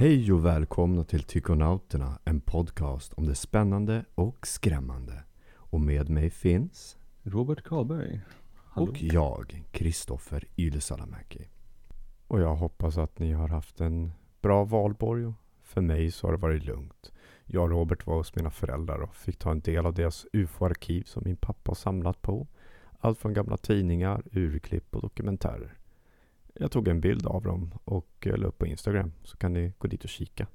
Hej och välkomna till Tykonauterna, en podcast om det spännande och skrämmande. Och med mig finns Robert Karlberg. Hallå. och jag, Kristoffer Ylesalamäki. Och jag hoppas att ni har haft en bra valborg. För mig så har det varit lugnt. Jag och Robert var hos mina föräldrar och fick ta en del av deras UFO-arkiv som min pappa har samlat på. Allt från gamla tidningar, urklipp och dokumentärer. Jag tog en bild av dem och eh, la upp på Instagram så kan ni gå dit och kika.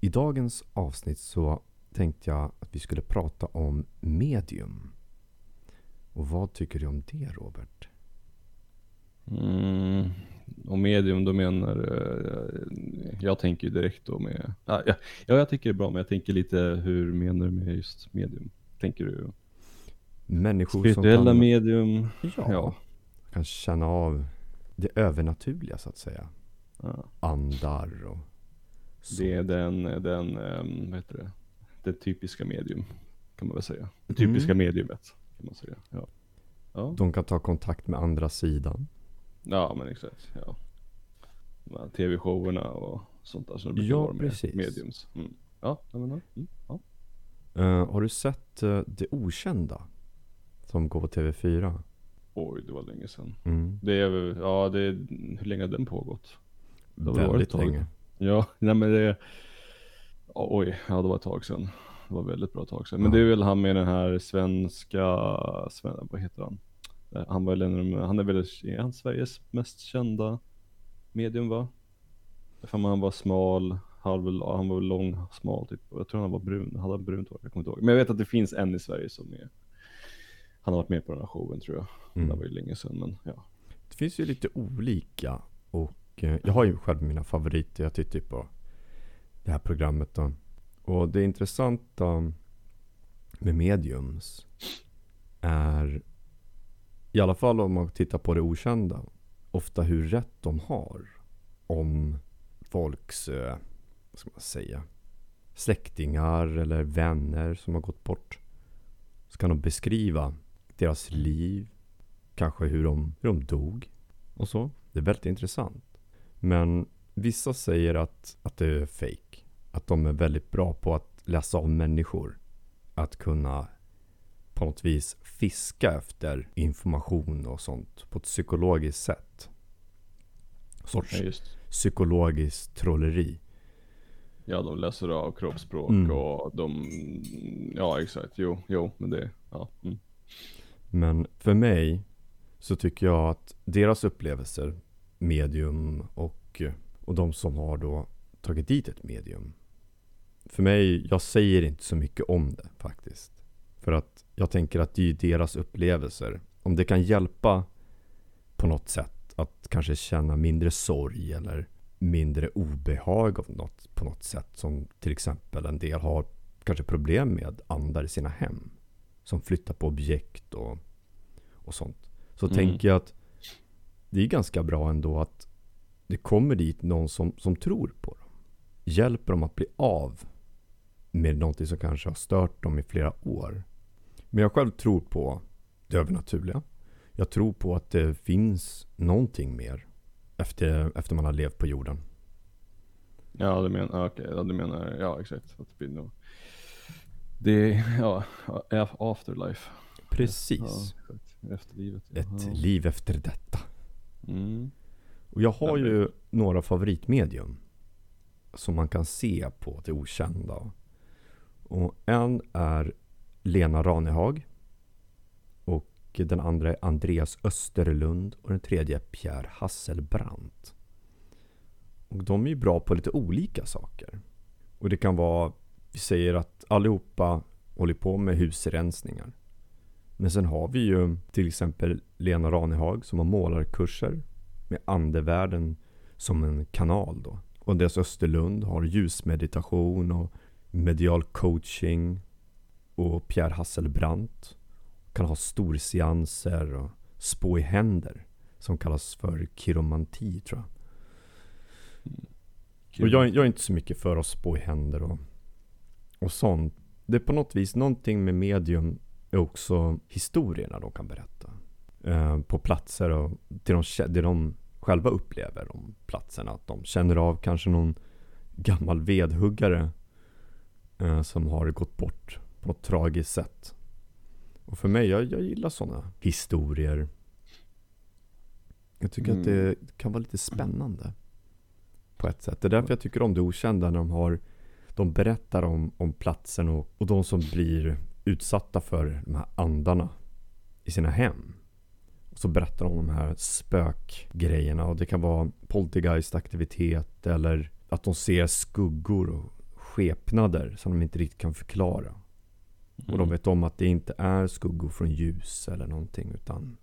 I dagens avsnitt så tänkte jag att vi skulle prata om medium. Och vad tycker du om det Robert? Mm, och medium, då menar eh, Jag tänker direkt då med... Ja, ja, jag tycker det är bra, men jag tänker lite hur menar du med just medium? Tänker du Människor spirituella som kan, medium? ja, Ja. kan känna av det övernaturliga så att säga. Ja. Andar och så. Det är den, den, ehm, vad heter det? Det typiska medium, kan man väl säga. Det typiska Mm. mediumet, kan man säga. Ja, ja. De kan ta kontakt med andra sidan. ja men exakt. Ja. Tv-showerna och sånt där som brukar Ja, vara med precis. mediums. Mm. Ja, jag menar. Mm. Ja. Eh, har du sett eh, Det Okända? Som går på TV4? Oj, det var länge sedan. Mm. Det är ja det är, hur länge har den pågått? Det har varit Väldigt ett tag. länge. Ja, nej men det, oj, ja det var ett tag sedan. Det var väldigt bra tag sedan. Men Ja. det är väl han med den här svenska, sven, vad heter han? Eh, Han var en, han är väl, är han Sveriges mest kända medium va? För han var smal, halv, han var lång, smal typ. Jag tror han var brun, hade han brunt hår, jag kommer inte ihåg. Men jag vet att det finns en i Sverige som är, han har varit med på den här showen tror jag. Det Mm. var ju länge sedan men ja. Det finns ju lite olika. Och eh, jag har ju själv mina favoriter. Jag tittar ju på det här programmet då. Och det intressanta med mediums är i alla fall om man tittar på det okända. Ofta hur rätt de har om folks, eh, vad ska man säga, släktingar eller vänner som har gått bort. Så kan de beskriva deras liv, kanske hur de, hur de dog och så. Det är väldigt intressant. Men vissa säger att, att det är fake. Att de är väldigt bra på att läsa av människor. Att kunna på något vis fiska efter information och sånt på ett psykologiskt sätt. Sorts ja psykologiskt trolleri. Ja, de läser av kroppsspråk Mm. och de, ja exakt, jo, jo, men det, ja. Mm. Men för mig så tycker jag att deras upplevelser, medium och, och de som har då tagit dit ett medium. För mig, jag säger inte så mycket om det faktiskt. För att jag tänker att det är deras upplevelser. Om det kan hjälpa på något sätt att kanske känna mindre sorg eller mindre obehag av något, på något sätt. Som till exempel en del har kanske problem med andar i sina hem. Som flyttar på objekt och, och sånt. Så Mm. tänker jag att det är ganska bra ändå att det kommer dit någon som, som tror på dem. Hjälper dem att bli av med någonting som kanske har stört dem i flera år. Men jag själv tror på det övernaturliga. Jag tror på att det finns någonting mer efter, efter man har levt på jorden. Ja, du menar, okej, ja, du menar, ja exakt, att det blir nog, det, ja, ja, afterlife. Precis. Ja. Efterlivet. ja. Ett liv efter detta. Mm. Och jag har ju några favoritmedium. Som man kan se på det okända. Och en är Lena Ranehag. Och den andra är Andreas Österlund. Och den tredje är Pierre Hasselbrandt. Och de är ju bra på lite olika saker. Och det kan vara, vi säger att allihopa håller på med husrensningar. Men sen har vi ju till exempel Lena Ranehag som har målarkurser med andevärlden som en kanal då. Och Andreas Österlund har ljusmeditation och medial coaching. Och Pierre Hasselbrandt kan ha storseanser och spå i händer. Som kallas för kiromanti tror jag. Och jag, jag är inte så mycket för att spå i händer och, och sånt. Det är på något vis någonting med medium är också historierna de kan berätta. Eh, på platser och det de, det de själva upplever om platserna. Att de känner av kanske någon gammal vedhuggare eh, som har gått bort på ett tragiskt sätt. Och för mig, jag, jag gillar sådana historier. Jag tycker mm. att det mm. kan vara lite spännande. På ett sätt. Det är därför jag tycker om det okända när de har De berättar om, om platsen och, och de som blir utsatta för de här andarna i sina hem. Och så berättar de om de här spökgrejerna och det kan vara poltergeistaktivitet eller att de ser skuggor och skepnader som de inte riktigt kan förklara. Mm. Och de mm. vet om att det inte är skuggor från ljus eller någonting utan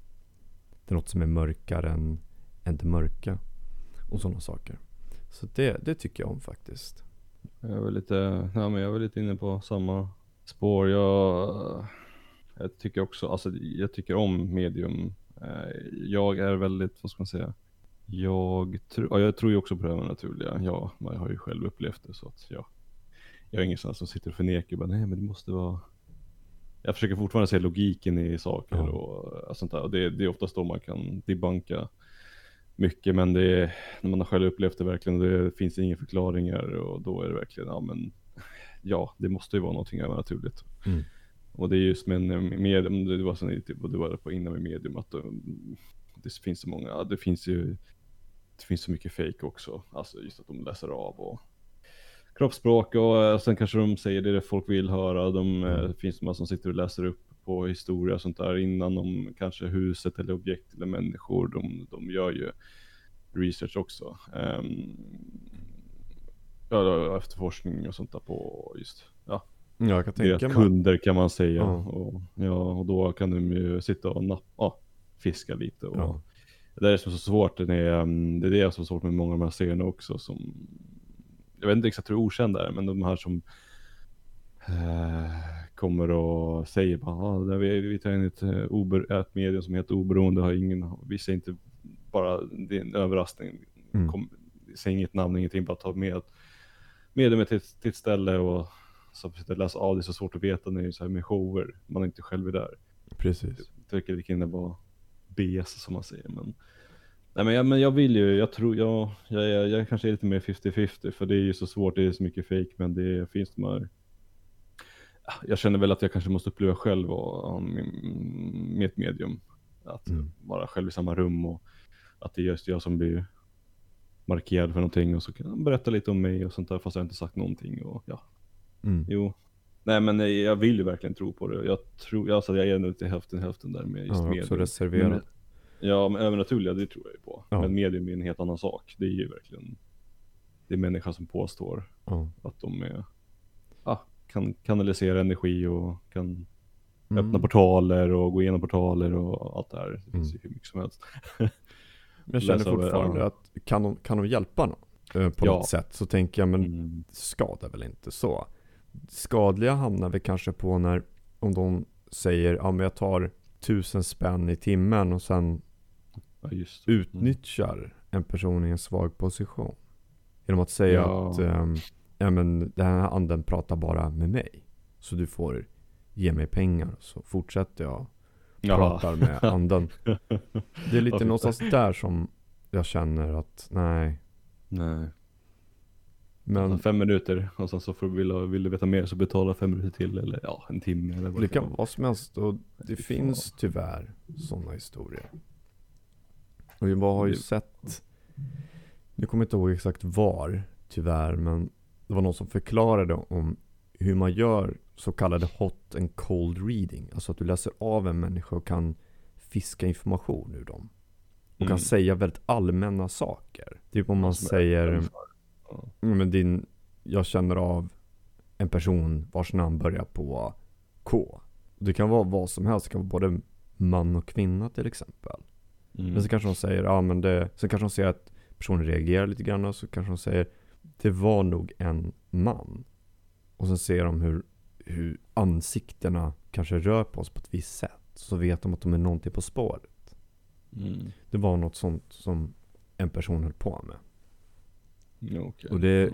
det är något som är mörkare än, än det mörka. Och sådana saker. Så det, det tycker jag om faktiskt. Jag var lite, ja, men jag var lite inne på samma spår. Jag, jag tycker också, alltså jag tycker om medium. Eh, jag är väldigt, vad ska man säga, jag, tro, ja, jag tror ju också på det övernaturliga. Ja, man har ju själv upplevt det så att ja. Jag är ingen sån som sitter och förnekar bara, nej men det måste vara jag försöker fortfarande se logiken i saker ja. och sånt där. Och det, det är oftast då man kan debunka mycket, men det är, när man har själv upplevt det verkligen, det finns inga förklaringar och då är det verkligen, ja men, ja, det måste ju vara någonting övernaturligt. Mm. Och det är just med, med det var som typ, du var på innan med medium, att det finns så många, det finns ju, det finns så mycket fake också, alltså just att de läser av och kroppsspråk och eh, sen kanske de säger det folk vill höra. De, eh, mm. finns de som sitter och läser upp på historia och sånt där innan om kanske huset eller objekt eller människor. De, de gör ju research också. Um, ja, efterforskning och sånt där på just, ja. Ja, jag kan tänka deras kunder kan man säga. Ja. Och, ja, och då kan de ju sitta och nappa, fiska lite. Och, ja. Det är som så svårt, det är, mm, det är det som är svårt med många av de här serierna också. Som, jag vet inte exakt hur okända är, men de här som eh, kommer och säger bara, ah, vi, vi tar in ett, eh, ober, ett medium som helt oberoende, har ingen, vi säger inte bara, det är en överraskning, mm. Kom, säger inget namn, ingenting, bara tar med mediumet till, till ett ställe och så försöker läsa av det, är så svårt att veta när det är så här med shower, man är inte själv är där. Precis. Jag tycker det kan innebära BS som man säger, men Nej men jag, men jag vill ju, jag tror, jag, jag, jag, jag kanske är lite mer 50-50 för det är ju så svårt, det är så mycket fake men det finns de här jag känner väl att jag kanske måste uppleva själv och, med ett medium. Att mm. vara själv i samma rum och att det är just jag som blir markerad för någonting och så kan jag berätta lite om mig och sånt där fast jag inte sagt någonting och ja. Mm. Jo. Nej men jag vill ju verkligen tro på det. Jag tror, alltså jag är nog till hälften hälften där med just ja, medium. Också reserverad. Ja, men övernaturliga det tror jag ju på. Ja. Men medium är en helt annan sak. Det är ju verkligen, det är människan som påstår ja. att de är, ah, kan kanalisera energi och kan mm. öppna portaler och gå igenom portaler och allt det här. Det finns mm. ju hur mycket som helst. jag känner fortfarande ja. att kan de, kan de hjälpa någon eh, på något sätt så tänker jag men mm. skadar väl inte så. Skadliga hamnar vi kanske på när om de säger ja men jag tar tusen spänn i timmen och sen ja, utnyttjar en person i en svag position. Genom att säga ja. att um, ja, men den här anden pratar bara med mig. Så du får ge mig pengar så fortsätter jag prata med anden. Det är lite någonstans där som jag känner att nej. Nej. Men fem minuter och sen så får du, vill, du veta mer så betala fem minuter till eller ja, en timme eller vad det kan vara vad som helst och det finns tyvärr sådana historier. Och jag har ju sett, jag kommer inte ihåg exakt var tyvärr, men det var någon som förklarade om hur man gör så kallade hot and cold reading. Alltså att du läser av en människa och kan fiska information ur dem. Och mm. kan säga väldigt allmänna saker. Typ om man säger, men din, jag känner av en person vars namn börjar på K. Det kan vara vad som helst, det kan vara både man och kvinna till exempel. Mm. Men så kanske de säger, ja men det, så kanske de säger att personen reagerar lite grann och så kanske de säger, det var nog en man. Och sen ser de hur, hur ansiktena kanske rör på oss på ett visst sätt. Så vet de att de är någonting på spåret. Mm. Det var något sånt som en person höll på med. Okay. Och det,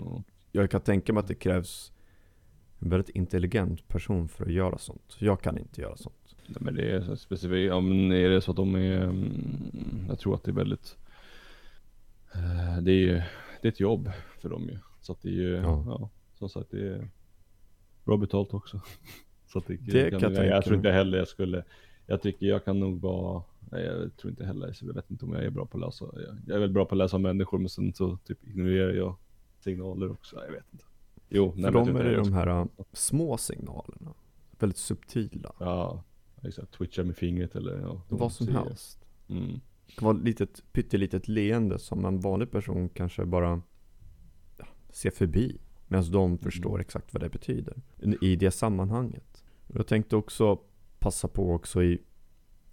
jag kan tänka mig att det krävs en väldigt intelligent person för att göra sånt. Jag kan inte göra sånt. Nej, men det är så specifikt, ja, men är det så att de är, mm, jag tror att det är väldigt, eh, det är det är ett jobb för dem ju. Så att det är ju, Ja. ja, som sagt det är bra betalt också. Så att det, Det kan jag jag, tänka jag tror inte heller jag skulle, jag tycker jag kan nog vara, nej, jag tror inte heller, så jag vet inte om jag är bra på att läsa, jag, jag är väl bra på att läsa människor men sen så typ ignorerar jag signaler också, jag vet inte. Jo, För nej, men jag dem är det de jag- här äh, små signalerna. Väldigt subtila. Ja, exakt, twitcha med fingret eller ja, Vad som helst. Mm. Det kan vara ett litet, pyttelitet leende som en vanlig person kanske bara ja, ser förbi. Medan de förstår exakt vad det betyder. I det sammanhanget. Jag tänkte också passa på också i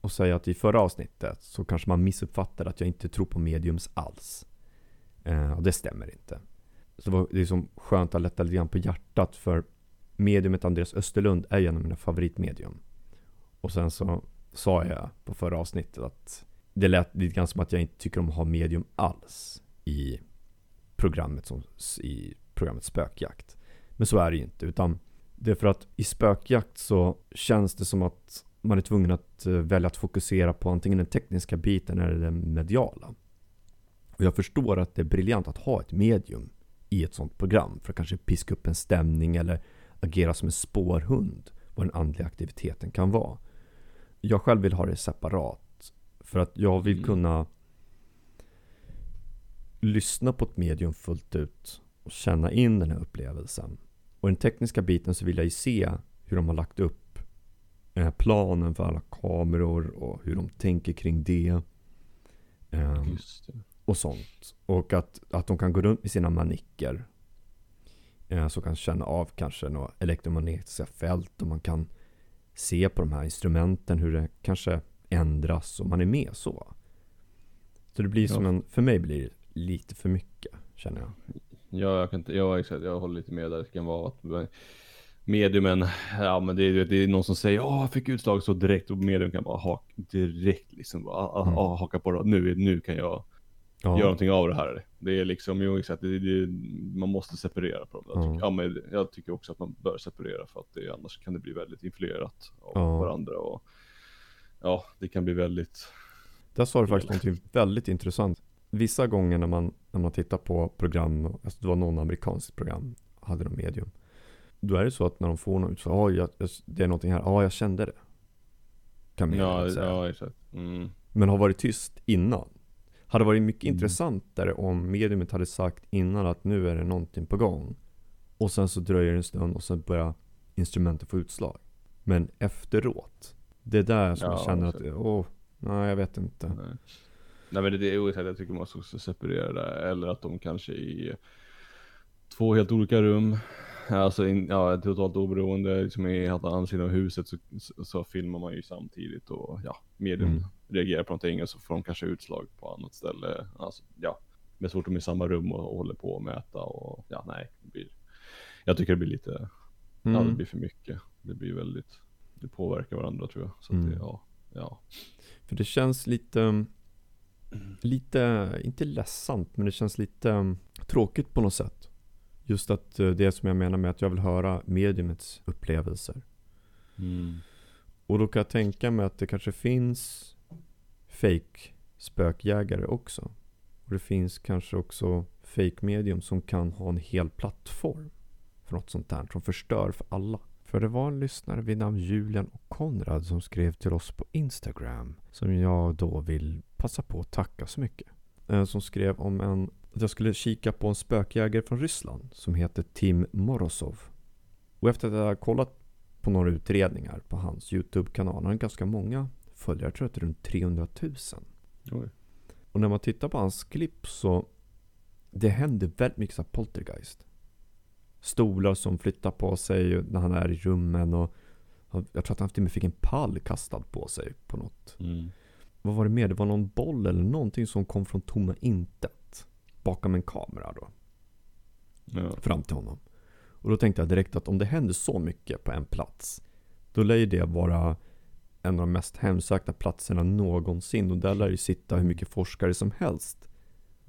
och säga att i förra avsnittet så kanske man missuppfattade att jag inte tror på mediums alls. Eh, och det stämmer inte. Så det var det är som skönt att lätta lite grann på hjärtat för mediumet Andreas Österlund är ju en av mina favoritmedium. Och sen så sa jag på förra avsnittet att det lät lite grann som att jag inte tycker om att ha medium alls i programmet, som, i programmet Spökjakt. Men så är det ju inte, utan det är för att i Spökjakt så känns det som att man är tvungen att eh, välja att fokusera på antingen den tekniska biten eller den mediala. Och jag förstår att det är briljant att ha ett medium i ett sånt program för att kanske piska upp en stämning eller agera som en spårhund vad den andliga aktiviteten kan vara. Jag själv vill ha det separat för att jag vill Mm. kunna lyssna på ett medium fullt ut och känna in den här upplevelsen. Och den tekniska biten så vill jag ju se hur de har lagt upp planen för alla kameror och hur de tänker kring det. Just det. och sånt. Och att, att de kan gå runt med sina manicker. Eh, så kan känna av kanske några elektromagnetiska fält och man kan se på de här instrumenten hur det kanske ändras och man är med så. Så det blir Ja. som en, för mig blir det lite för mycket känner jag. Ja, jag kan inte, ja exakt, jag håller lite med där. Det kan vara att mediumen, ja men det är, det är någon som säger ja jag fick utslag så direkt och medium kan bara haka direkt liksom, bara, ah, Mm. ah, haka på det. Nu, nu kan jag Ja, göra någonting av det här. Det är liksom, jo exakt, det, det, man måste separera på dem. Jag Ja. men jag tycker också att man bör separera för att det, annars kan det bli väldigt influerat av Ja. varandra och ja, det kan bli väldigt, Där sa du faktiskt något väldigt intressant. Vissa gånger när man, när man tittar på program, alltså det var någon amerikansk program, hade de medium. Då är det så att när de får något, så, ja, jag, det är någonting här, ja jag kände det. Kan mediumet ja, säga. ja exakt. Mm. Men har varit tyst innan. Hade varit mycket Mm. intressantare om mediumet hade sagt innan att nu är det någonting på gång. Och sen så dröjer det en stund och sen börjar instrumentet få utslag. Men efteråt. Det är där som Ja, jag känner att, åh, nej jag vet inte. Nej. Nej men det, är oexakt, jag tycker man ska också separera det. Eller att de kanske i två helt olika rum. Alltså in, ja, totalt oberoende, liksom i andra sidan av huset så, så, filmar man ju samtidigt och ja, medium Mm. reagerar på någonting och så får de kanske utslag på annat ställe. Alltså ja, men så fort de är i samma rum och, och håller på att mäta och ja nej. Det blir, jag tycker det blir lite, ja det Mm. blir för mycket. Det blir väldigt, det påverkar varandra tror jag. Så att Mm. det, ja, ja. För det känns lite, lite, inte ledsamt, men det känns lite um, tråkigt på något sätt. Just att eh, det som jag menar med att jag vill höra mediumets upplevelser. Mm. Och då kan jag tänka mig att det kanske finns fake spökjägare också. Och det finns kanske också fake medium som kan ha en hel plattform för något sånt där som förstör för alla. För det var en lyssnare vid namn Julian och Konrad som skrev till oss på Instagram som jag då vill passa på att tacka så mycket. Eh, Som skrev om en, att jag skulle kika på en spökjägare från Ryssland som heter Tim Morozov. Och efter att jag har kollat på några utredningar på hans YouTube-kanal. Han har ganska många följare, jag tror att det är runt 300 000. Oj. Och när man tittar på hans klipp så det händer väldigt mycket så poltergeist. Stolar som flyttar på sig när han är i rummen och jag tror att han till och med fick en pall kastad på sig på något. Mm. Vad var det mer? Det var någon boll eller någonting som kom från tomma intet. Bakom en kamera då. Ja. fram till honom. Och då tänkte jag direkt att om det händer så mycket på en plats, då lär ju det vara en av de mest hemsökta platserna någonsin. Och där lär ju sitta hur mycket forskare som helst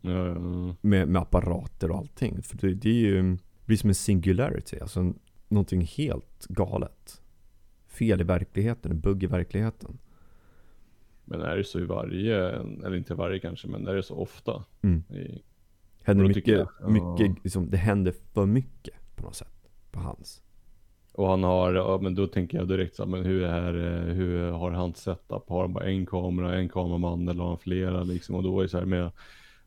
Ja, ja, med, med apparater och allting. För det, det är ju blir som en singularity, alltså någonting helt galet. Fel i verkligheten, en bugg i verkligheten. Men är det så i varje, eller inte varje kanske, men är det så ofta? Mm. I, Händer mycket, jag- ja. mycket liksom, det händer för mycket på något sätt. På hans. Och han har, ja, men då tänker jag direkt så här, men hur är hur har han setup? Har han bara en kamera, en kameraman eller har han flera liksom? Och då är det så här med,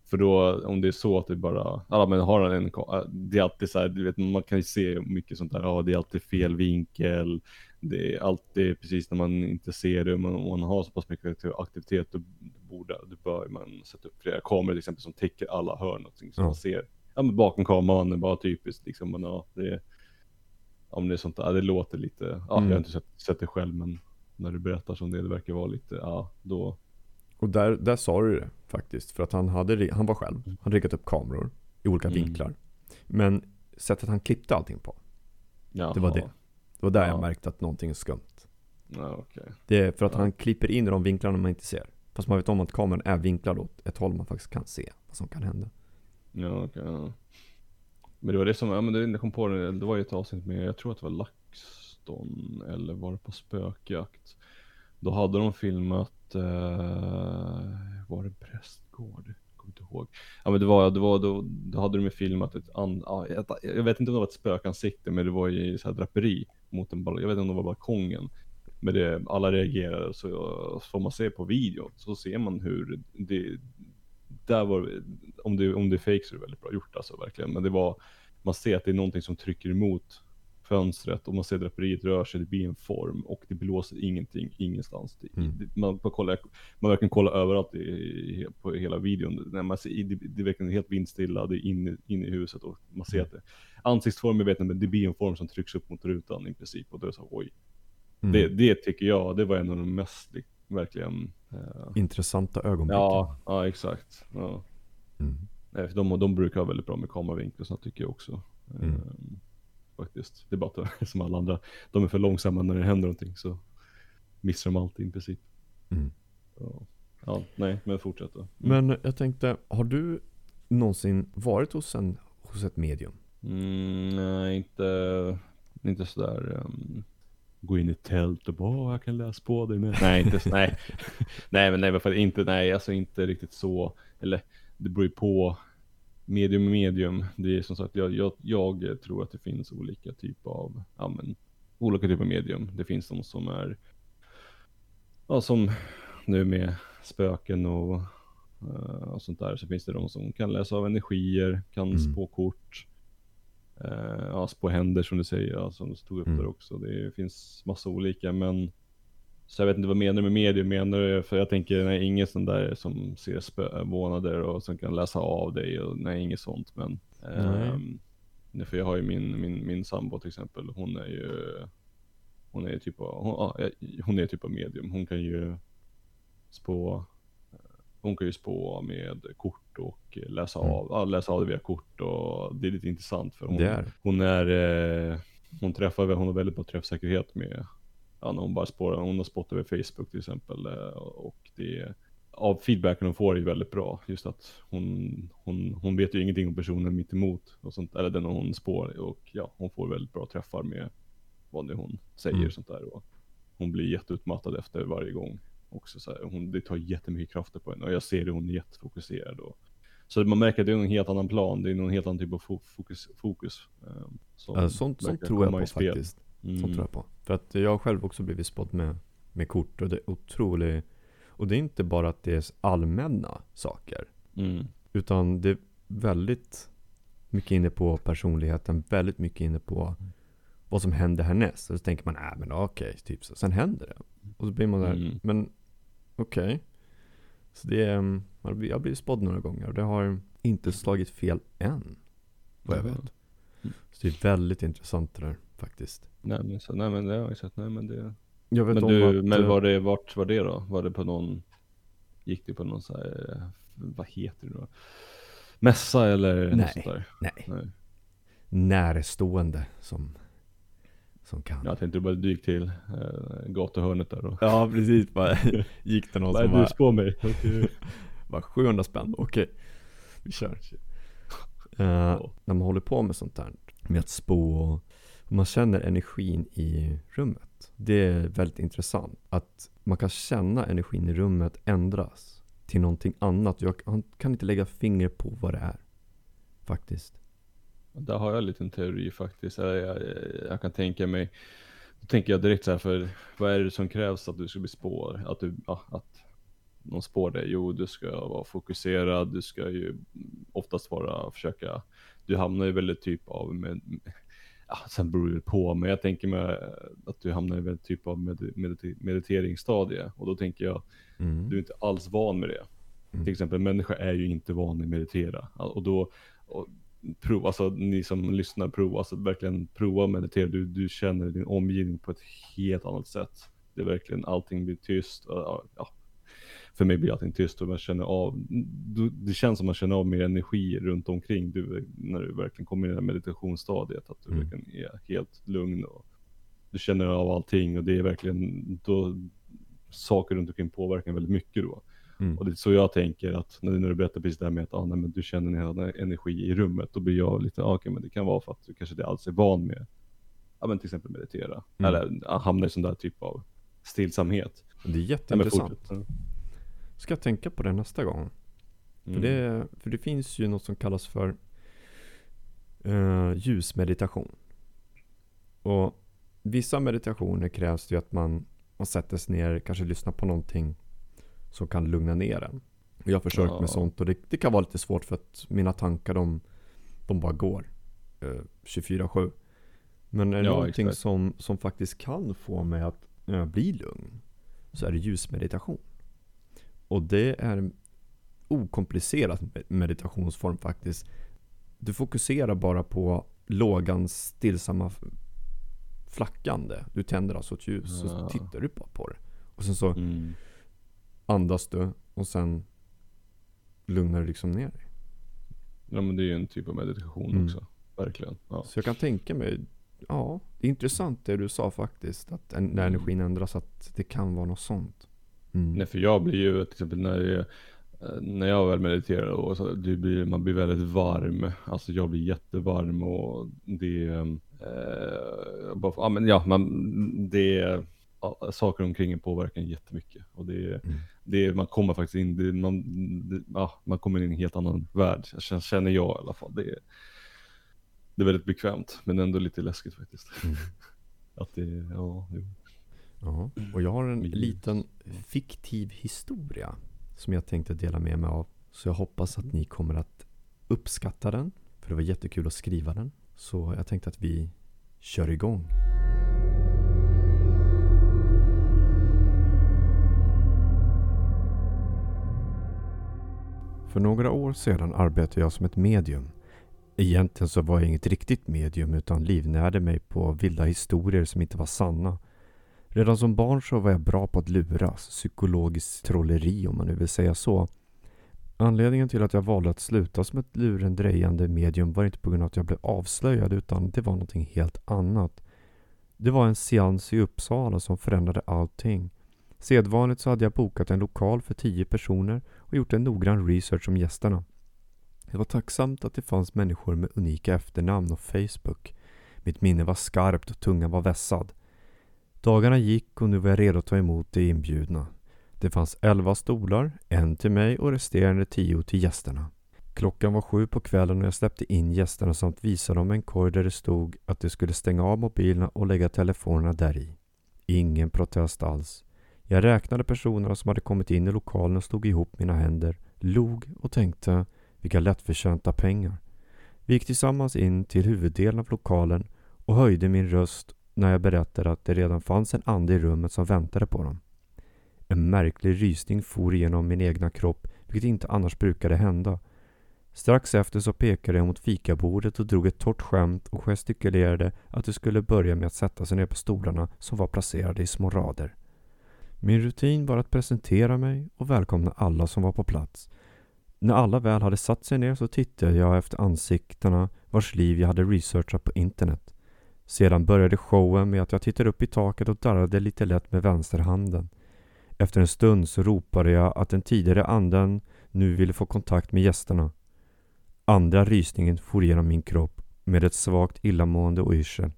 för då om det är så att det bara, ja men har han en kamera, det är alltid så här, du vet man kan ju se mycket sånt där, ja det är alltid fel vinkel, det är alltid precis när man inte ser det, men om man har så pass mycket aktivitet då borde, då bör man sätta upp flera kameror till exempel som täcker alla hörn, någonting som Ja. man ser. Ja men bakom kameran är bara typiskt liksom, men ja det om det är sånt där, det låter lite, ja Mm. jag har inte sett, sett det själv men när du berättar som det, det verkar vara lite, ja då, Och där, där sa du det faktiskt. För att han, hade, han var själv. Han hade riggat upp kameror i olika Mm. vinklar. Men sättet han klippte allting på. jaha. Det var det. Det var där Ja. jag märkte att någonting är skumt. Ja okej. Det är för att Ja. han klipper in i de vinklarna man inte ser. Fast man vet om att kameran är vinklad åt ett håll man faktiskt kan se vad som kan hända. Ja okej. ja. Men det var det som, ja men det, jag kom på det, det var ju ett avsnitt med, jag tror att det var LaxTon eller var det på spökjakt? Då hade de filmat, Eh, var det Prästgård? Jag kommer inte ihåg. Ja men det var, det var då, då hade de ju filmat ett, an, ja, ett, jag vet inte om det var ett spökansikte men det var i så här draperi mot en balkong. jag vet inte om det var balkongen. Men det, alla reagerade så, så får man se på video så ser man hur det, där var om det, om det är fake så är det väldigt bra gjort alltså verkligen. Men det var, man ser att det är någonting som trycker emot fönstret och man ser draperiet rör sig, det blir en form och det blåser ingenting ingenstans. Mm. man, man, kollar, man verkligen kollar överallt i, på hela videon. När man ser, det, det är verkligen helt vindstilla, det är inne, inne i huset och man ser att det, ansiktsformen vet jag men det blir en form som trycks upp mot rutan i princip och då är så oj. Mm. Det, det tycker jag, det var en av de mest li- verkligen eh, Intressanta ögonblick. Ja, ja exakt. Ja. Mm. De, de brukar ha väldigt bra med kameravinklar så tycker jag också. Mm. Faktiskt. Det är bara att som alla andra, de är för långsamma när det händer någonting så missar de alltid i princip. Mm. Ja, ja nej men fortsätt då. Men jag tänkte, har du någonsin varit hos, en, hos ett medium? Mm, nej, inte, inte sådär um, gå in i tält och bara "Åh, jag kan läsa på dig med. Nej, inte nej. nej, men nej, inte, nej, alltså inte riktigt så. Eller det beror ju på medium medium. Det är som sagt, jag, jag, jag tror att det finns olika typer av, ja men, olika typer av medium. Det finns de som är, ja som nu med spöken och, eh, och sånt där. Så finns det de som kan läsa av energier, kan Mm. spå kort. Uh, ja, spå händer som du säger, ja, som du stod upp Mm. där också. Det finns massa olika, men så jag vet inte vad menar du med medium? Menar du, för jag tänker, nej, ingen sån där som ser spömånader och som kan läsa av dig och nej, inget sånt. Men, nej, för jag har ju min, min, min sambo till exempel, hon är ju, hon är ju typ av, hon, ja, hon är typ av medium. Hon kan ju spå, hon kan ju spå med kort och läsa Mm. av, ja, läsa av det via kort och det är lite intressant för hon, Det är. hon är, eh, hon träffar, hon har väldigt bra träffsäkerhet med, ja när hon bara spårar, hon har spått över Facebook till exempel eh, och det av feedbacken hon får är väldigt bra. Just att hon, hon, hon vet ju ingenting om personen mitt emot och sånt, eller den hon spår och ja, hon får väldigt bra träffar med vad det hon säger Mm. och sånt där. Och hon blir jätteutmattad efter varje gång. Också så här, hon, det tar jättemycket krafter på henne och jag ser det, hon är jättefokuserad. Och, så man märker att det är en helt annan plan, det är någon helt annan typ av fo- fokus. fokus um, som sånt, sånt verkar tror jag på faktiskt. Mm. Sånt tror jag på. För att jag har själv också blivit spådd med, med kort och det är otroligt Och det är inte bara att det är allmänna saker. Mm. Utan det är väldigt mycket inne på personligheten, väldigt mycket inne på vad som händer härnäst. Och så tänker man, äh men okej, typ så. Sen händer det. Och så blir man där, Mm. men okej. Så det är, um, jag har blivit- spådd några gånger och det har inte slagit fel än. Vad jag Jaha. vet. Mm. Så det är väldigt intressant det där faktiskt. Nej men, så, nej men det har jag sett, nej men det Jag vet Men om du, att, men eh, var det, vart var det då? Var det på någon, gick det på någon så här, eh, vad heter det då? Mässa eller något Nej. sånt där? nej, Nej. närstående som, som kan. Jag tänkte du bara dyk till äh, gatuhörnet där då. Ja, precis. Bara, gick det någon som är du spå mig? Okej. var 700 spänn? Okej, vi kör. Eh, när man håller på med sånt här, med att spå och man känner energin i rummet. Det är väldigt intressant. Att man kan känna energin i rummet ändras till någonting annat. Jag kan- kan inte lägga finger på vad det är. faktiskt. Där har jag en liten teori faktiskt. Jag, jag, jag kan tänka mig, då tänker jag direkt så här för vad är det som krävs att du ska bli spår? Att du, ja, att någon spår dig? Jo, du ska vara fokuserad, du ska ju oftast vara, försöka, du hamnar ju väldigt typ av med, ja, sen beror det på, men jag tänker mig att du hamnar i väldigt typ av med, mediter, mediteringsstadie och då tänker jag, Mm. du är inte alls van med det. Mm. Till exempel, en människa är ju inte van med att meditera. Och då, och prova, alltså ni som lyssnar, prova, alltså verkligen prova att meditera. Du, du känner din omgivning på ett helt annat sätt. Det är verkligen, allting blir tyst. och, Ja, för mig blir allting tyst och man känner av, det känns som man känner av mer energi runt omkring du, när du verkligen kommer in i det här meditationsstadiet. Att du Mm. verkligen är helt lugn och du känner av allting och det är verkligen, då saker runt omkring påverkar väldigt mycket då. Mm. Och det är så jag tänker att när, du berättar precis det här med att ah, nej, men du känner en annan energi i rummet, då blir jag lite, ah, okej men det kan vara för att du kanske inte alls är van med, ja men till exempel meditera, Mm. eller ah, hamna i sån där typ av stillsamhet. Det är jätteintressant. fortsätt. Ska jag tänka på det nästa gång? För, Mm. det, för det finns ju något som kallas för eh, ljusmeditation. Och vissa meditationer krävs det ju att man, man sätter sig ner, kanske lyssnar på någonting som kan lugna ner en. Och jag har försökt Ja. med sånt och det, det kan vara lite svårt för att mina tankar de, de bara går eh, 24-7. Men är det Ja, någonting exakt. som, som faktiskt kan få mig att eh, bli lugn så är det ljusmeditation. Och det är en okomplicerad med- meditationsform faktiskt. Du fokuserar bara på lågans stillsamma flackande. Du tänder alltså ett ljus och så Ja. tittar du bara på det. Och sen så Mm. andas du och sen lugnar du liksom ner dig. Ja men det är ju en typ av meditation Mm. också, verkligen. Ja. Så jag kan tänka mig, ja, det är intressant det du sa faktiskt. Att när Mm. energin ändras att det kan vara något sånt. Mm. Nej för jag blir ju till exempel när jag, eh, när jag väl mediterar och så, det blir, man blir väldigt varm. Alltså jag blir jättevarm och det, eh, bara, ja men ja, man, det, ja, saker omkring en påverkar en jättemycket. Och det, Mm. det, man kommer faktiskt in, det, man, det, ja, man kommer in i en helt annan värld, känner- känner jag i alla fall. Det, det är väldigt bekvämt, men ändå lite läskigt faktiskt. Mm. Att det, ja, jo. Ja, och jag har en Ljus. liten fiktiv historia som jag tänkte dela med mig av. Så jag hoppas att ni kommer att uppskatta den. För det var jättekul att skriva den. Så jag tänkte att vi kör igång. För några år sedan arbetade jag som ett medium. Egentligen så var jag inget riktigt medium utan livnärde mig på vilda historier som inte var sanna. Redan som barn så var jag bra på att luras, psykologiskt trolleri om man nu vill säga så. Anledningen till att jag valde att sluta som ett lurendrejande medium var inte på grund av att jag blev avslöjad utan det var någonting helt annat. Det var en seans i Uppsala som förändrade allting. Sedvanligt så hade jag bokat en lokal för tio personer och gjort en noggrann research om gästerna. Det var tacksamt att det fanns människor med unika efternamn och Facebook. Mitt minne var skarpt och tungan var vässad. Dagarna gick och nu var jag redo att ta emot de inbjudna. Det fanns elva stolar, en till mig och resterande tio till gästerna. Klockan var sju på kvällen och jag släppte in gästerna samt visade dem en korg där det stod att de skulle stänga av mobilerna och lägga telefonerna där i. Ingen protest alls. Jag räknade personerna som hade kommit in i lokalen och slog ihop mina händer, log och tänkte vilka lättförtjänta pengar. Vi gick tillsammans in till huvuddelen av lokalen och höjde min röst när jag berättade att det redan fanns en ande i rummet som väntade på dem. En märklig rysning for igenom min egna kropp, vilket inte annars brukade hända. Strax efter så pekade jag mot fikabordet och drog ett torrt skämt och gestikulerade att de skulle börja med att sätta sig ner på stolarna som var placerade i små rader. Min rutin var att presentera mig och välkomna alla som var på plats. När alla väl hade satt sig ner så tittade jag efter ansiktena vars liv jag hade researchat på internet. Sedan började showen med att jag tittade upp i taket och darrade lite lätt med vänsterhanden. Efter en stund så ropade jag att den tidigare anden nu ville få kontakt med gästerna. Andra rysningen for genom min kropp med ett svagt illamående och yrsel.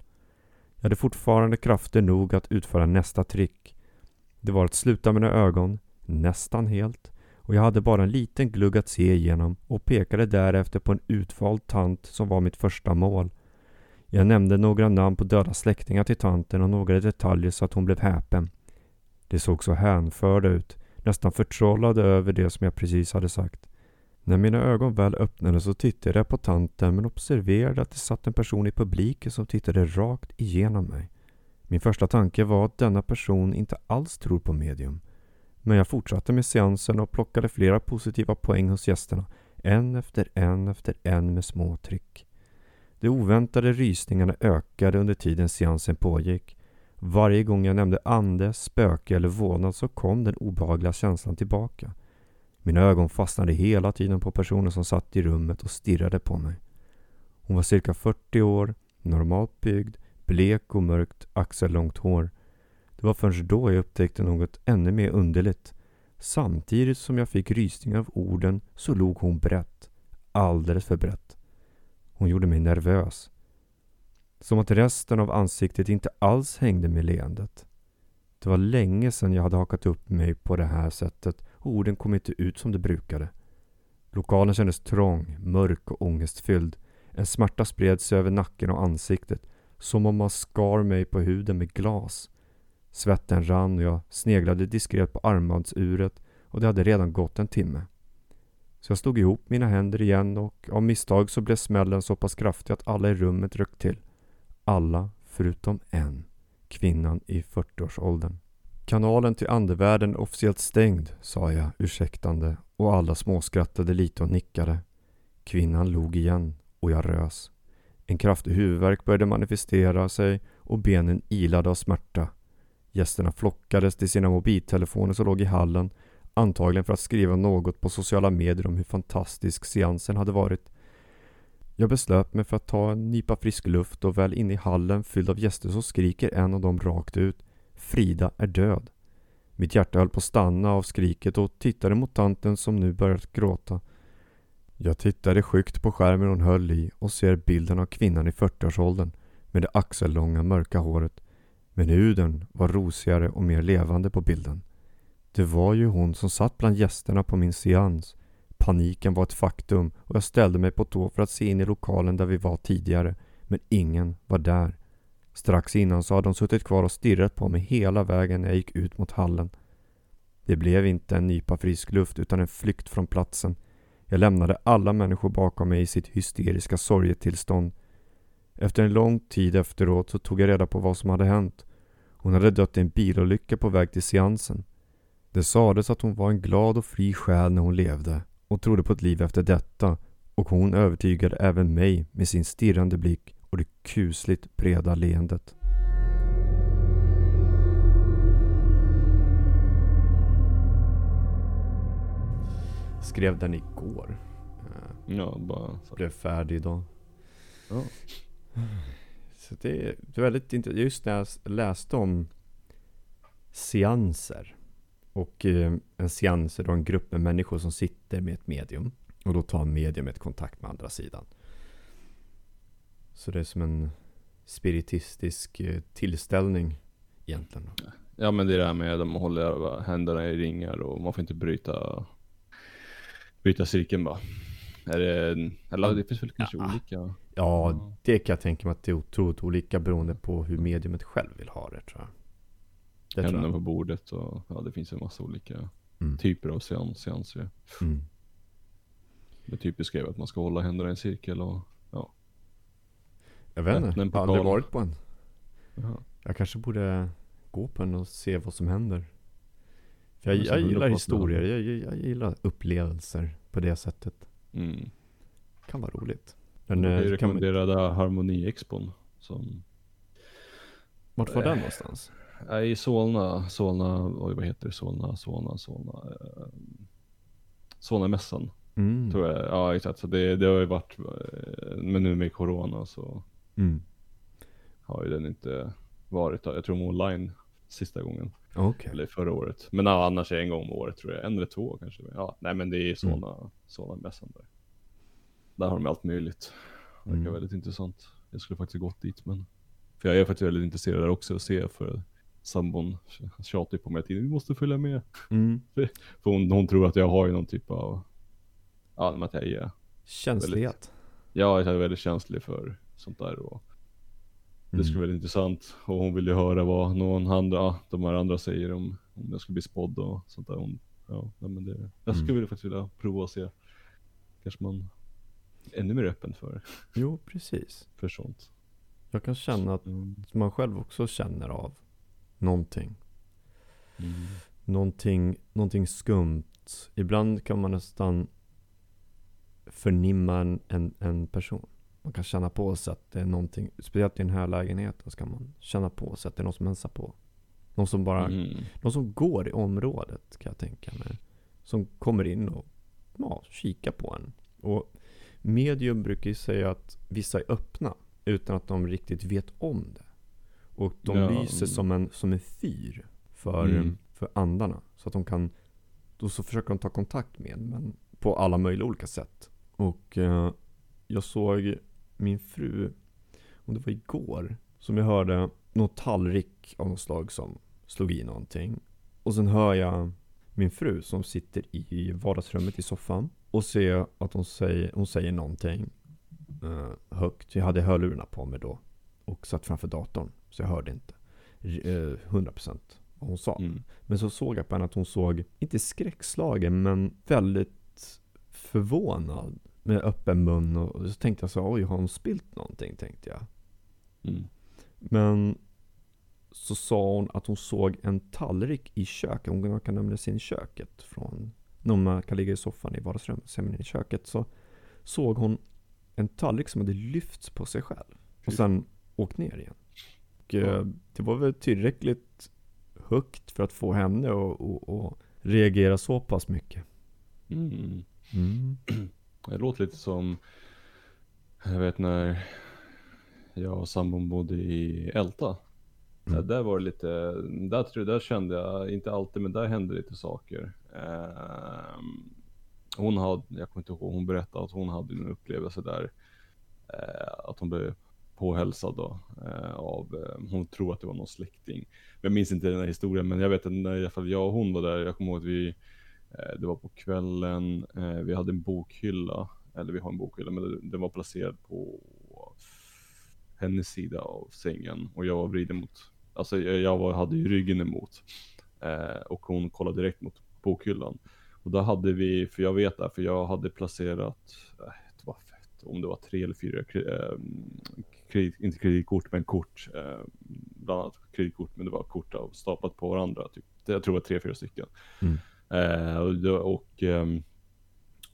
Jag hade fortfarande krafter nog att utföra nästa trick. Det var att sluta mina ögon, nästan helt, och jag hade bara en liten glugg att se igenom och pekade därefter på en utvald tant som var mitt första mål. Jag nämnde några namn på döda släktingar till tanten och några detaljer så att hon blev häpen. De såg så hänförda ut, nästan förtrollade över det som jag precis hade sagt. När mina ögon väl öppnades så tittade jag på tanten men observerade att det satt en person i publiken som tittade rakt igenom mig. Min första tanke var att denna person inte alls tror på medium. Men jag fortsatte med seansen och plockade flera positiva poäng hos gästerna. En efter en efter en med små tryck. De oväntade rysningarna ökade under tiden seansen pågick. Varje gång jag nämnde ande, spöke eller vålnad så kom den obehagliga känslan tillbaka. Mina ögon fastnade hela tiden på personen som satt i rummet och stirrade på mig. Hon var cirka 40 år, normalt byggd, blek och mörkt axellångt hår. Det var först då jag upptäckte något ännu mer underligt. Samtidigt som jag fick rysningar av orden så log hon brett. Alldeles för brett. Hon gjorde mig nervös. Som att resten av ansiktet inte alls hängde med leendet. Det var länge sedan jag hade hakat upp mig på det här sättet och orden kom inte ut som de brukade. Lokalen kändes trång, mörk och ångestfylld. En smärta spred sig över nacken och ansiktet som om man skar mig på huden med glas. Svetten rann och jag sneglade diskret på armbandsuret och det hade redan gått en timme. Så jag slog ihop mina händer igen och av misstag så blev smällen så pass kraftig att alla i rummet rökt till. Alla förutom en. Kvinnan i 40-årsåldern. Kanalen till andevärlden är officiellt stängd, sa jag ursäktande och alla småskrattade lite och nickade. Kvinnan log igen och jag rös. En kraftig huvudvärk började manifestera sig och benen ilade av smärta. Gästerna flockades till sina mobiltelefoner som låg i hallen, antagligen för att skriva något på sociala medier om hur fantastisk seansen hade varit. Jag beslöt mig för att ta en nypa frisk luft och väl inne i hallen fylld av gäster så skriker en av dem rakt ut Frida är död. Mitt hjärta höll på att stanna av skriket och tittade mot tanten som nu börjat gråta. Jag tittade skyggt på skärmen hon höll i och ser bilden av kvinnan i 40-årsåldern med det axellånga mörka håret. Men huden var rosigare och mer levande på bilden. Det var ju hon som satt bland gästerna på min seans. Paniken var ett faktum och jag ställde mig på tå för att se in i lokalen där vi var tidigare. Men ingen var där. Strax innan så hade de suttit kvar och stirrat på mig hela vägen när jag gick ut mot hallen. Det blev inte en nypa frisk luft utan en flykt från platsen. Jag lämnade alla människor bakom mig i sitt hysteriska sorgetillstånd. Efter en lång tid efteråt så tog jag reda på vad som hade hänt. Hon hade dött i en bilolycka på väg till seansen. Det sades att hon var en glad och fri själ när hon levde och trodde på ett liv efter detta och hon övertygade även mig med sin stirrande blick och det kusligt breda leendet. Skrev den igår. Ja, bara så. Blev färdig idag. Ja. Så det är, det är väldigt intressant. Just när jag läste om seanser. Och eh, en seans är då en grupp med människor som sitter med ett medium. Och då tar mediumet kontakt med andra sidan. Så det är som en spiritistisk eh, tillställning egentligen. ja men det är det här med att de håller händerna i ringar och man får inte bryta bryta cirkeln bara. Är det, eller det finns väl kanske Ja. olika? Ja, det kan jag tänka mig att det är otroligt olika beroende på hur mediumet själv vill ha det tror jag. Det Händerna på bordet och ja det finns en massa olika Mm. typer av seans, seanser. Mm. Det typiska är att man ska hålla händerna i en cirkel och ja. Jag vet inte, jag har aldrig varit på en. Jaha. Jag kanske borde gå på en och se vad som händer. För jag, jag gillar historier, jag, jag, jag gillar upplevelser på det sättet. Mm. Kan vara roligt. Men Men jag eh, kan man, rekommenderade Harmoni-expon som vart var den någonstans? I Solna, Solna, oj vad heter det, Solna, Solna, Solna, eh, Solnamässan Mm. tror jag. Ja exakt, så det, det har ju varit, eh, men nu med Corona så Mm. har ju den inte varit, jag tror online sista gången. Okej. Eller förra året. Men ja, annars är det en gång om året tror jag. En eller två kanske. Ja, nej men det är Mm. Solna, Solna-mässan där. Där har de allt möjligt. Verkar Mm. väldigt intressant. Jag skulle faktiskt gått dit men. För jag är faktiskt väldigt intresserad där också att se för sambon tjatar på mig tiden, vi måste följa med. Mm. För hon, hon tror att jag har ju någon typ av, ja att jag är, Känslighet. jag är väldigt känslig för sånt där och det skulle Mm. vara väldigt intressant. Och hon vill ju höra vad någon andra, de här andra säger om, om jag skulle bli spådd och sånt där. Hon, ja, men det, jag skulle Mm. faktiskt vilja prova och se. Kanske man är ännu mer öppen för, Jo, precis. för sånt. Jag kan känna att Mm. man själv också känner av någonting. Mm. Någonting, någonting skumt. Ibland kan man nästan förnimma en, en, en person. Man kan känna på sig att det är någonting, speciellt i den här lägenheten, så kan man känna på sig att det är någon som hälsar på. Någon som bara, Mm. någon som går i området kan jag tänka mig. Som kommer in och ja, kikar på en. Och medium brukar ju säga att vissa är öppna utan att de riktigt vet om det. Och de Ja. lyser som en, som en fyr för, Mm. för andarna. Så att de kan, då så försöker de ta kontakt med en, men på alla möjliga olika sätt. Och eh, jag såg min fru, om det var igår, som jag hörde någon tallrik av något slag som slog i någonting. Och sen hör jag min fru som sitter i vardagsrummet i soffan och ser att hon säger, hon säger någonting eh, högt. Jag hade hörlurarna på mig då och satt framför datorn så jag hörde inte eh, 100% vad hon sa. Mm. Men så såg jag på henne att hon såg, inte skräckslagen, men väldigt förvånad. Med öppen mun och så tänkte jag så oj har hon spilt någonting tänkte jag. Mm. Men så sa hon att hon såg en tallrik i köket. Hon kan nämligen se in i köket från när man kan ligga i soffan i vardagsrummet. In i köket så såg hon en tallrik som hade lyfts på sig själv. Och sen åkt ner igen. Och eh, det var väl tillräckligt högt för att få henne att reagera så pass mycket. Mm. Mm. Det låter lite som, jag vet när jag och sambon bodde i Älta. Mm. Där, var det lite, där, tror jag, där kände jag, inte alltid, men där hände lite saker. Ehm, hon hade, jag kommer inte ihåg, hon berättade att hon hade en upplevelse där. eh, att hon blev påhälsad då, eh, av, eh, hon tror att det var någon släkting. Jag minns inte den här historien, men jag vet att när i alla fall jag och hon var där, jag kommer ihåg att vi, eh, det var på kvällen, eh, vi hade en bokhylla, eller vi har en bokhylla, men den- var placerad på hennes sida av sängen och jag var vriden mot, alltså jag, jag var, hade ju ryggen emot. Eh, och hon kollade direkt mot bokhyllan. Och då hade vi, för jag vet det, för jag hade placerat, eh, det var fett, om det var tre eller fyra, eh, kredit, inte kreditkort men kort, eh, bland annat kreditkort, men det var kort av, staplat på varandra. Typ. Det- Jag tror det var tre, fyra stycken. Mm. Eh, och, och, ehm,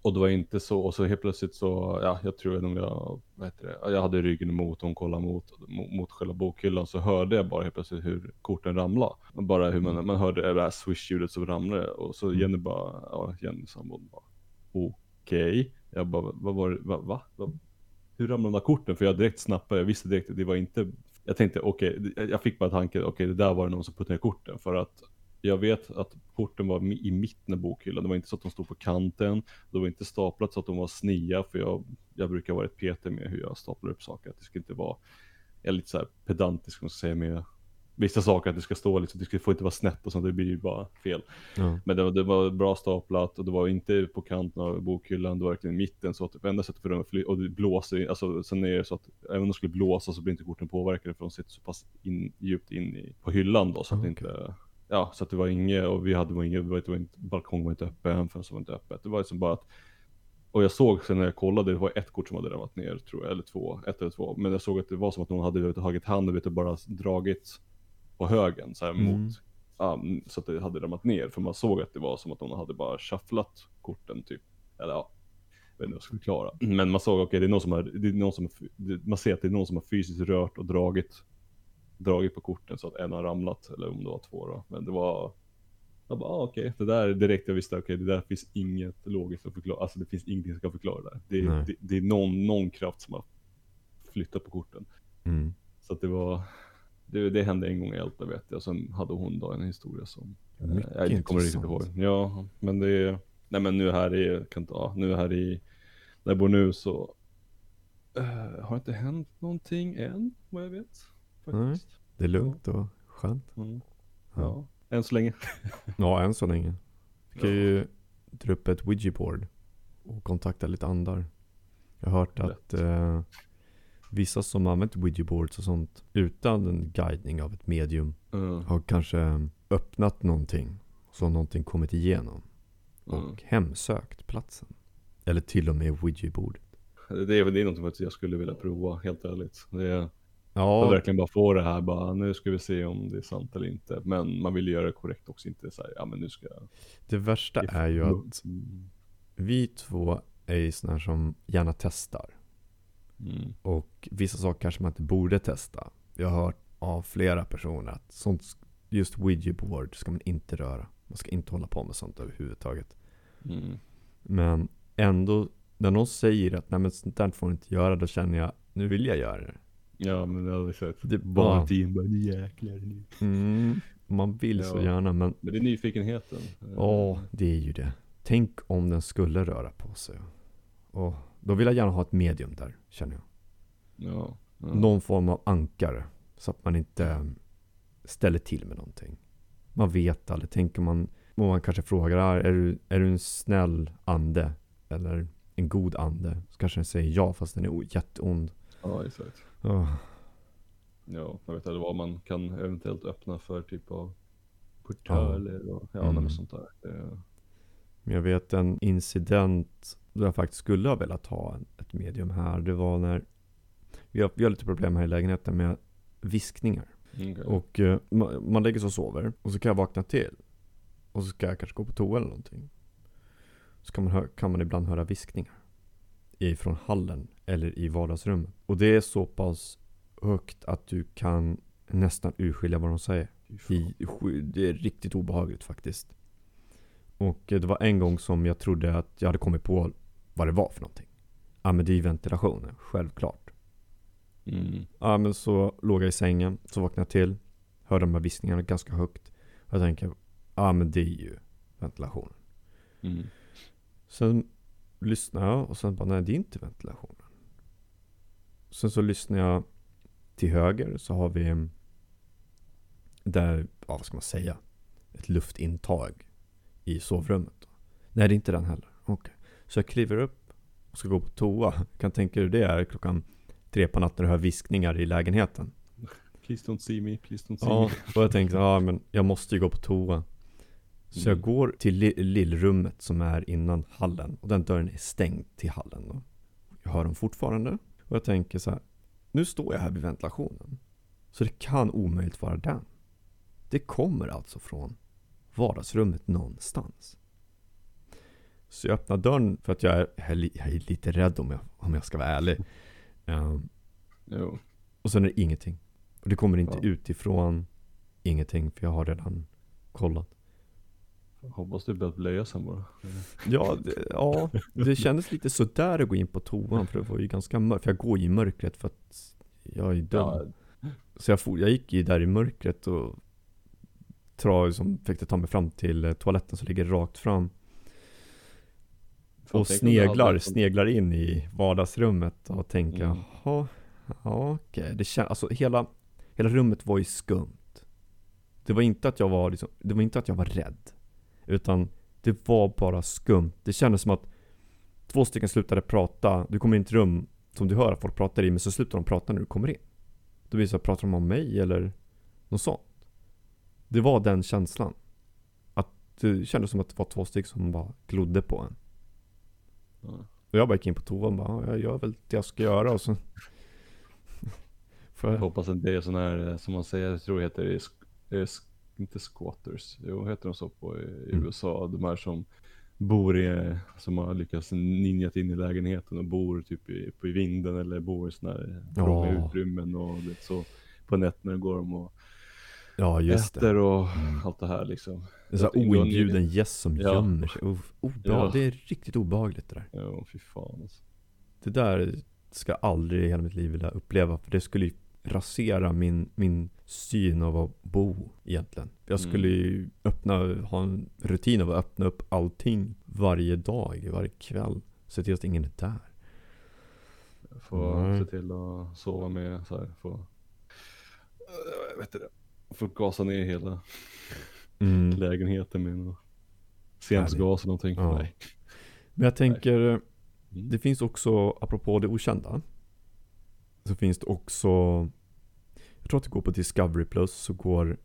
och det var inte så, och så helt plötsligt så, ja, jag tror nog jag, vad heter det, jag hade ryggen emot hon kollade mot, mot, mot själva bokhyllan så hörde jag bara helt plötsligt hur korten ramlade. Bara hur man, man hörde det här swish-ljudet som ramlade och så Mm. Jenny bara, ja Jenny sambon bara, okej. Jag bara, vad var det, va, va? Hur ramlade de där korten? För jag direkt snappade, jag visste direkt att det var inte, jag tänkte okej, jag fick bara tanken, okej det där var det någon som puttade ner korten för att jag vet att korten var i mitten av bokhyllan. Det var inte så att de stod på kanten. Det var inte staplat så att de var snia. För jag, jag brukar vara ett petig med hur jag staplar upp saker. Att det ska inte vara, jag är lite så här pedantisk om man ska säga med vissa saker. Att det ska stå liksom, det får inte vara snett och sånt. Det blir ju bara fel. Ja. Men det var, det var bra staplat och det var inte på kanten av bokhyllan. Det var verkligen i mitten. Så att det enda sättet för dem att fly, och det blåser, alltså sen är det så att även om det skulle blåsa så blir inte korten påverkade. För de sitter så pass in, djupt in i, på hyllan då. Så att det inte Ja, så att det var inget, och vi hade var inget, det var, inte, balkongen var inte öppen, fönstret var inte öppet. Det var liksom bara att, och jag såg sen när jag kollade, det var ett kort som hade ramlat ner tror jag, eller två, ett eller två. Men jag såg att det var som att någon hade tagit vet, du, bara dragit på högen så här Mm. mot, mm, så att det hade ramlat ner. För man såg att det var som att någon hade bara shufflat korten typ. Eller ja, jag vet inte vad jag ska förklara. Men man såg, okej det är någon som har, det är någon som, man ser att det är någon som har fysiskt rört och dragit dragit på korten så att en har ramlat, eller om det var två då. Men det var, jag bara, ah, okej, det där direkt jag visste, okej, det där finns inget logiskt att förklara, alltså det finns ingenting som kan förklara det. Det, det, det är någon, någon kraft som har flyttat på korten. Mm. Så att det var, det, det hände en gång i Älta vet jag, sen hade hon då en historia som eh, Mycket jag inte kommer riktigt ihåg. Ja, men det är, nej men nu här i, kan inte, ja, nu här i, där jag bor nu så eh, har inte hänt någonting än, vad jag vet. Faktiskt. Det är lugnt och skönt. Mm. Ja, än så länge. Ja, än så länge. Vi kan ju dra upp ett Ouija board och kontakta lite andar. Jag har hört att eh, vissa som använt Ouija boards och sånt utan en guidning av ett medium Mm. har kanske öppnat någonting. Så har någonting kommit igenom och Mm. hemsökt platsen. Eller till och med Ouija bordet. Det är, det är något som jag skulle vilja prova, helt ärligt. Det är, Ja, att verkligen bara få det här bara, nu ska vi se om det är sant eller inte. Men man vill göra det korrekt också, inte så här, ja men nu ska jag... det värsta är ju att vi två är ju sådana som gärna testar. Mm. Och vissa saker kanske man inte borde testa. Jag har hört av flera personer att sånt, just Ouija board ska man inte röra. Man ska inte hålla på med sånt överhuvudtaget. Mm. Men ändå, när någon säger att nej men sånt där får man inte göra, då känner jag, nu vill jag göra det. Ja men det har vi sett. Det- Barnteam bara, nu jäklar nu. Mm, man vill så Ja. gärna, men Men det är nyfikenheten. ja, det är ju det. Tänk om den skulle röra på sig. Och då vill jag gärna ha ett medium där, känner jag. Ja. ja. Någon form av ankare. Så att man inte ställer till med någonting. Man vet aldrig. Tänker man, om man kanske frågar, "Ah, är du, är du en snäll ande? Eller en god ande? Så kanske den säger ja, fast den är jätteond. Ja exakt. Oh, Ja, jag vet inte vad man kan eventuellt öppna för typ av portaler och ja, mm. sånt där. Det, Men jag vet en incident då jag faktiskt skulle ha velat ha ett medium här. Det var när vi har, vi har lite problem här i lägenheten med viskningar. okay. Och eh, man, man lägger sig och sover och så kan jag vakna till. Och så ska jag kanske gå på toa eller någonting. Så kan man, hö- kan man ibland höra viskningar. Ifrån hallen eller i vardagsrummet. Och det är så pass högt att du kan nästan urskilja vad de säger. I, det är riktigt obehagligt faktiskt. Och det var en gång som jag trodde att jag hade kommit på vad det var för någonting. Ja men det är ju ventilationen, självklart. Mm. Ja men så låg jag i sängen, så vaknade jag till. Hörde de här viskningarna ganska högt. Och jag tänker, ja men det är ju ventilationen. Mm. Sen lyssnade jag och sen bara, nej det är inte ventilationen. Sen så lyssnar jag till höger så har vi mm, där, ja vad ska man säga? Ett luftintag i sovrummet. Nej det är inte den heller. Okej. Så jag kliver upp och ska gå på toa. Kan tänka dig det är klockan tre på natten du hör viskningar i lägenheten. Please don't see me, please don't see Ja, me. och jag tänkte, ja men jag måste ju gå på toa. Så jag Mm. går till li- lillrummet som är innan hallen. Och den dörren är stängd till hallen då. Jag hör dem fortfarande. Och jag tänker så här. Nu står jag här vid ventilationen. Så det kan omöjligt vara den. Det kommer alltså från vardagsrummet någonstans. Så jag öppnar dörren för att jag är, jag är li- jag är lite rädd om jag, om jag ska vara ärlig. Ehm, Jo. och sen är det ingenting. Och det kommer inte Ja. utifrån ingenting för jag har redan kollat. Hoppas du börjat blöja sen bara. Ja, det, ja, det kändes lite sådär att gå in på toan för det var ju ganska mörkt. För jag går ju i mörkret för att jag är dum. Ja, Så jag, for, jag gick ju där i mörkret och tra, som fick det ta mig fram till eh, toaletten som ligger rakt fram. och sneglar, sneglar in i vardagsrummet och tänker Mm. jaha, ja, okej. Det kän, alltså hela, hela rummet var ju skumt. Det var inte att jag var liksom, det var inte att jag var rädd. Utan det var bara skumt. Det kändes som att två stycken slutade prata. Du kommer in till ett rum som du hör att folk pratar i, men så slutar de prata när du kommer in. Då blir det så här, pratar de om mig eller något sånt? Det var den känslan. Att det kändes som att det var två stycken som bara glodde på en. Ja. Och jag bara gick in på toa och bara, "Ja, jag gör väl det jag ska göra och så... Jag För, hoppas att det är sån här, eh, som man säger, jag tror det heter, eh, inte squatters, jo heter de så på i Mm. USA, de här som bor i, som har lyckats ninjat in i lägenheten och bor typ i, på i vinden eller bor i såna här Ja. utrymmen och det, så på nätterna går de och ja just det. äter och Mm. allt det här liksom. En sån här oinbjuden gäst som Ja. gömmer sig. Oh, Ja. Det är riktigt obehagligt det där. Ja, fy fan alltså. Det där ska jag aldrig i hela mitt liv vilja uppleva. För det skulle ju rasera min, min syn av att bo egentligen. Jag Mm. skulle ju öppna, ha en rutin av att öppna upp allting varje dag, varje kväll. Se till att ingen är där. Få Nej. se till att sova med så här, få, jag vet inte det. Får gasa ner hela Mm. lägenheten med någon senapsgas eller någonting. Ja. Nej. Men jag tänker, Mm. det finns också, apropå det okända. Så finns det också, jag tror att det går på Discovery Plus, så går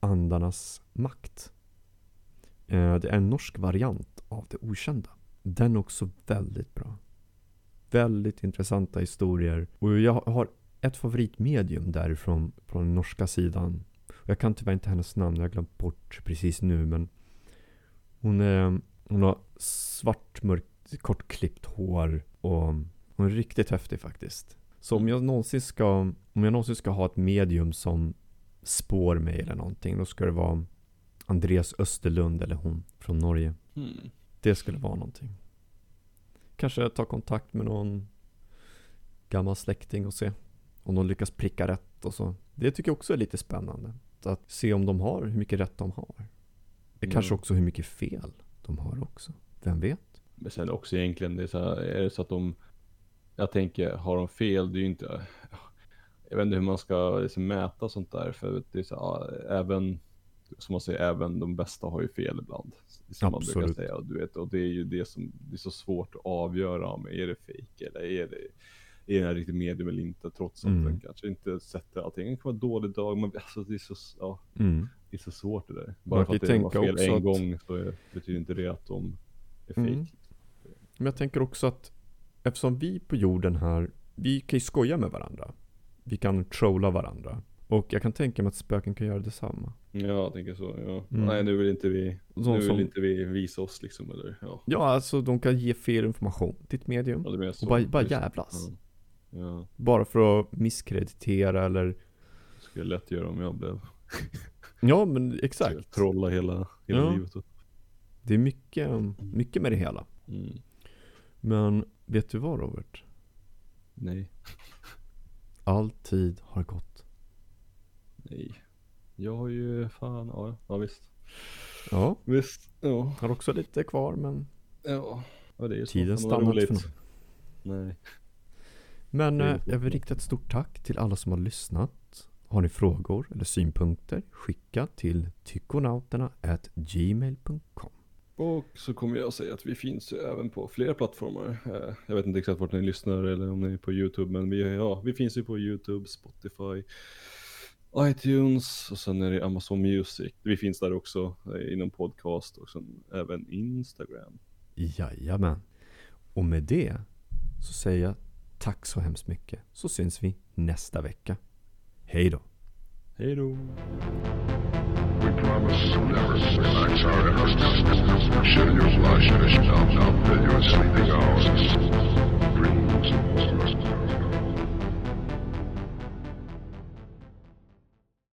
Andarnas makt. Eh, Det är en norsk variant av det okända. Den är också väldigt bra. Väldigt intressanta historier. Och jag har ett favoritmedium därifrån, från den norska sidan. Jag kan tyvärr inte hennes namn, jag har glömt bort precis nu men Hon, är, hon har svart, mörkt, kortklippt hår och hon är riktigt häftig faktiskt. Så om jag någonsin ska, om jag någonsin ska ha ett medium som spår mig eller någonting, då ska det vara Andreas Österlund eller hon från Norge. Mm. Det skulle vara någonting. Kanske ta kontakt med någon gammal släkting och se om de lyckas pricka rätt och så. Det tycker jag också är lite spännande. Att se om de har, hur mycket rätt de har. Det kanske Ja. också hur mycket fel de har också. Vem vet? Men sen också egentligen, det är, så här, är det så att de, jag tänker, har de fel, det är ju inte, jag vet inte hur man ska liksom mäta sånt där, för det är så, ja, även, som man säger, även de bästa har ju fel ibland. Som man Absolut. brukar säga, och, du vet, och det är ju det som, det är så svårt att avgöra om, är det fake eller är det, är det här riktigt medium eller inte, trots att Mm. den kanske inte sätter allting. Det kan vara en dålig dag, men alltså det är så, ja, Mm. det är så svårt det där. Bara för att det var fel en att- gång så är, betyder inte det att de är fake. Mm. Men jag tänker också att eftersom vi på jorden här, vi kan ju skoja med varandra. Vi kan trolla varandra. Och jag kan tänka mig att spöken kan göra detsamma. Ja, jag tänker så. Ja. Mm. Nej, nu vill inte vi, De nu vill som, inte vi visa oss liksom, eller ja. ja, alltså de kan ge fel information till ett medium. ja. Och bara, bara jävlas. Ja. Ja, Bara för att misskreditera eller det skulle lätt göra om jag blev. Ja men exakt. Trolla hela, hela Ja. livet. Det är mycket, mycket med det hela. Mm. Men vet du vad Robert? Nej, All tid har gått. nej. Jag har ju fan, ja, ja visst. Ja, Visst, ja. har också lite kvar men Ja, ja det är ju tiden stannar inte för någon. Nej. Men är eh, jag vill rikta ett stort tack till alla som har lyssnat. Har ni frågor eller synpunkter? Skicka till tykonauterna@gmail.com. Och så kommer jag säga att vi finns ju även på flera plattformar. Eh, Jag vet inte exakt vart ni lyssnar eller om ni är på YouTube, men vi, ja, vi finns ju på YouTube, Spotify, iTunes och sen är det Amazon Music. Vi finns där också eh, inom podcast och sen även Instagram. Jajamän. Och med det så säger jag Tack så hemskt mycket, så syns vi nästa vecka. Hej då! Hej då! We promise to never relax our efforts. Share your flash and shut up now that you're sleeping hours.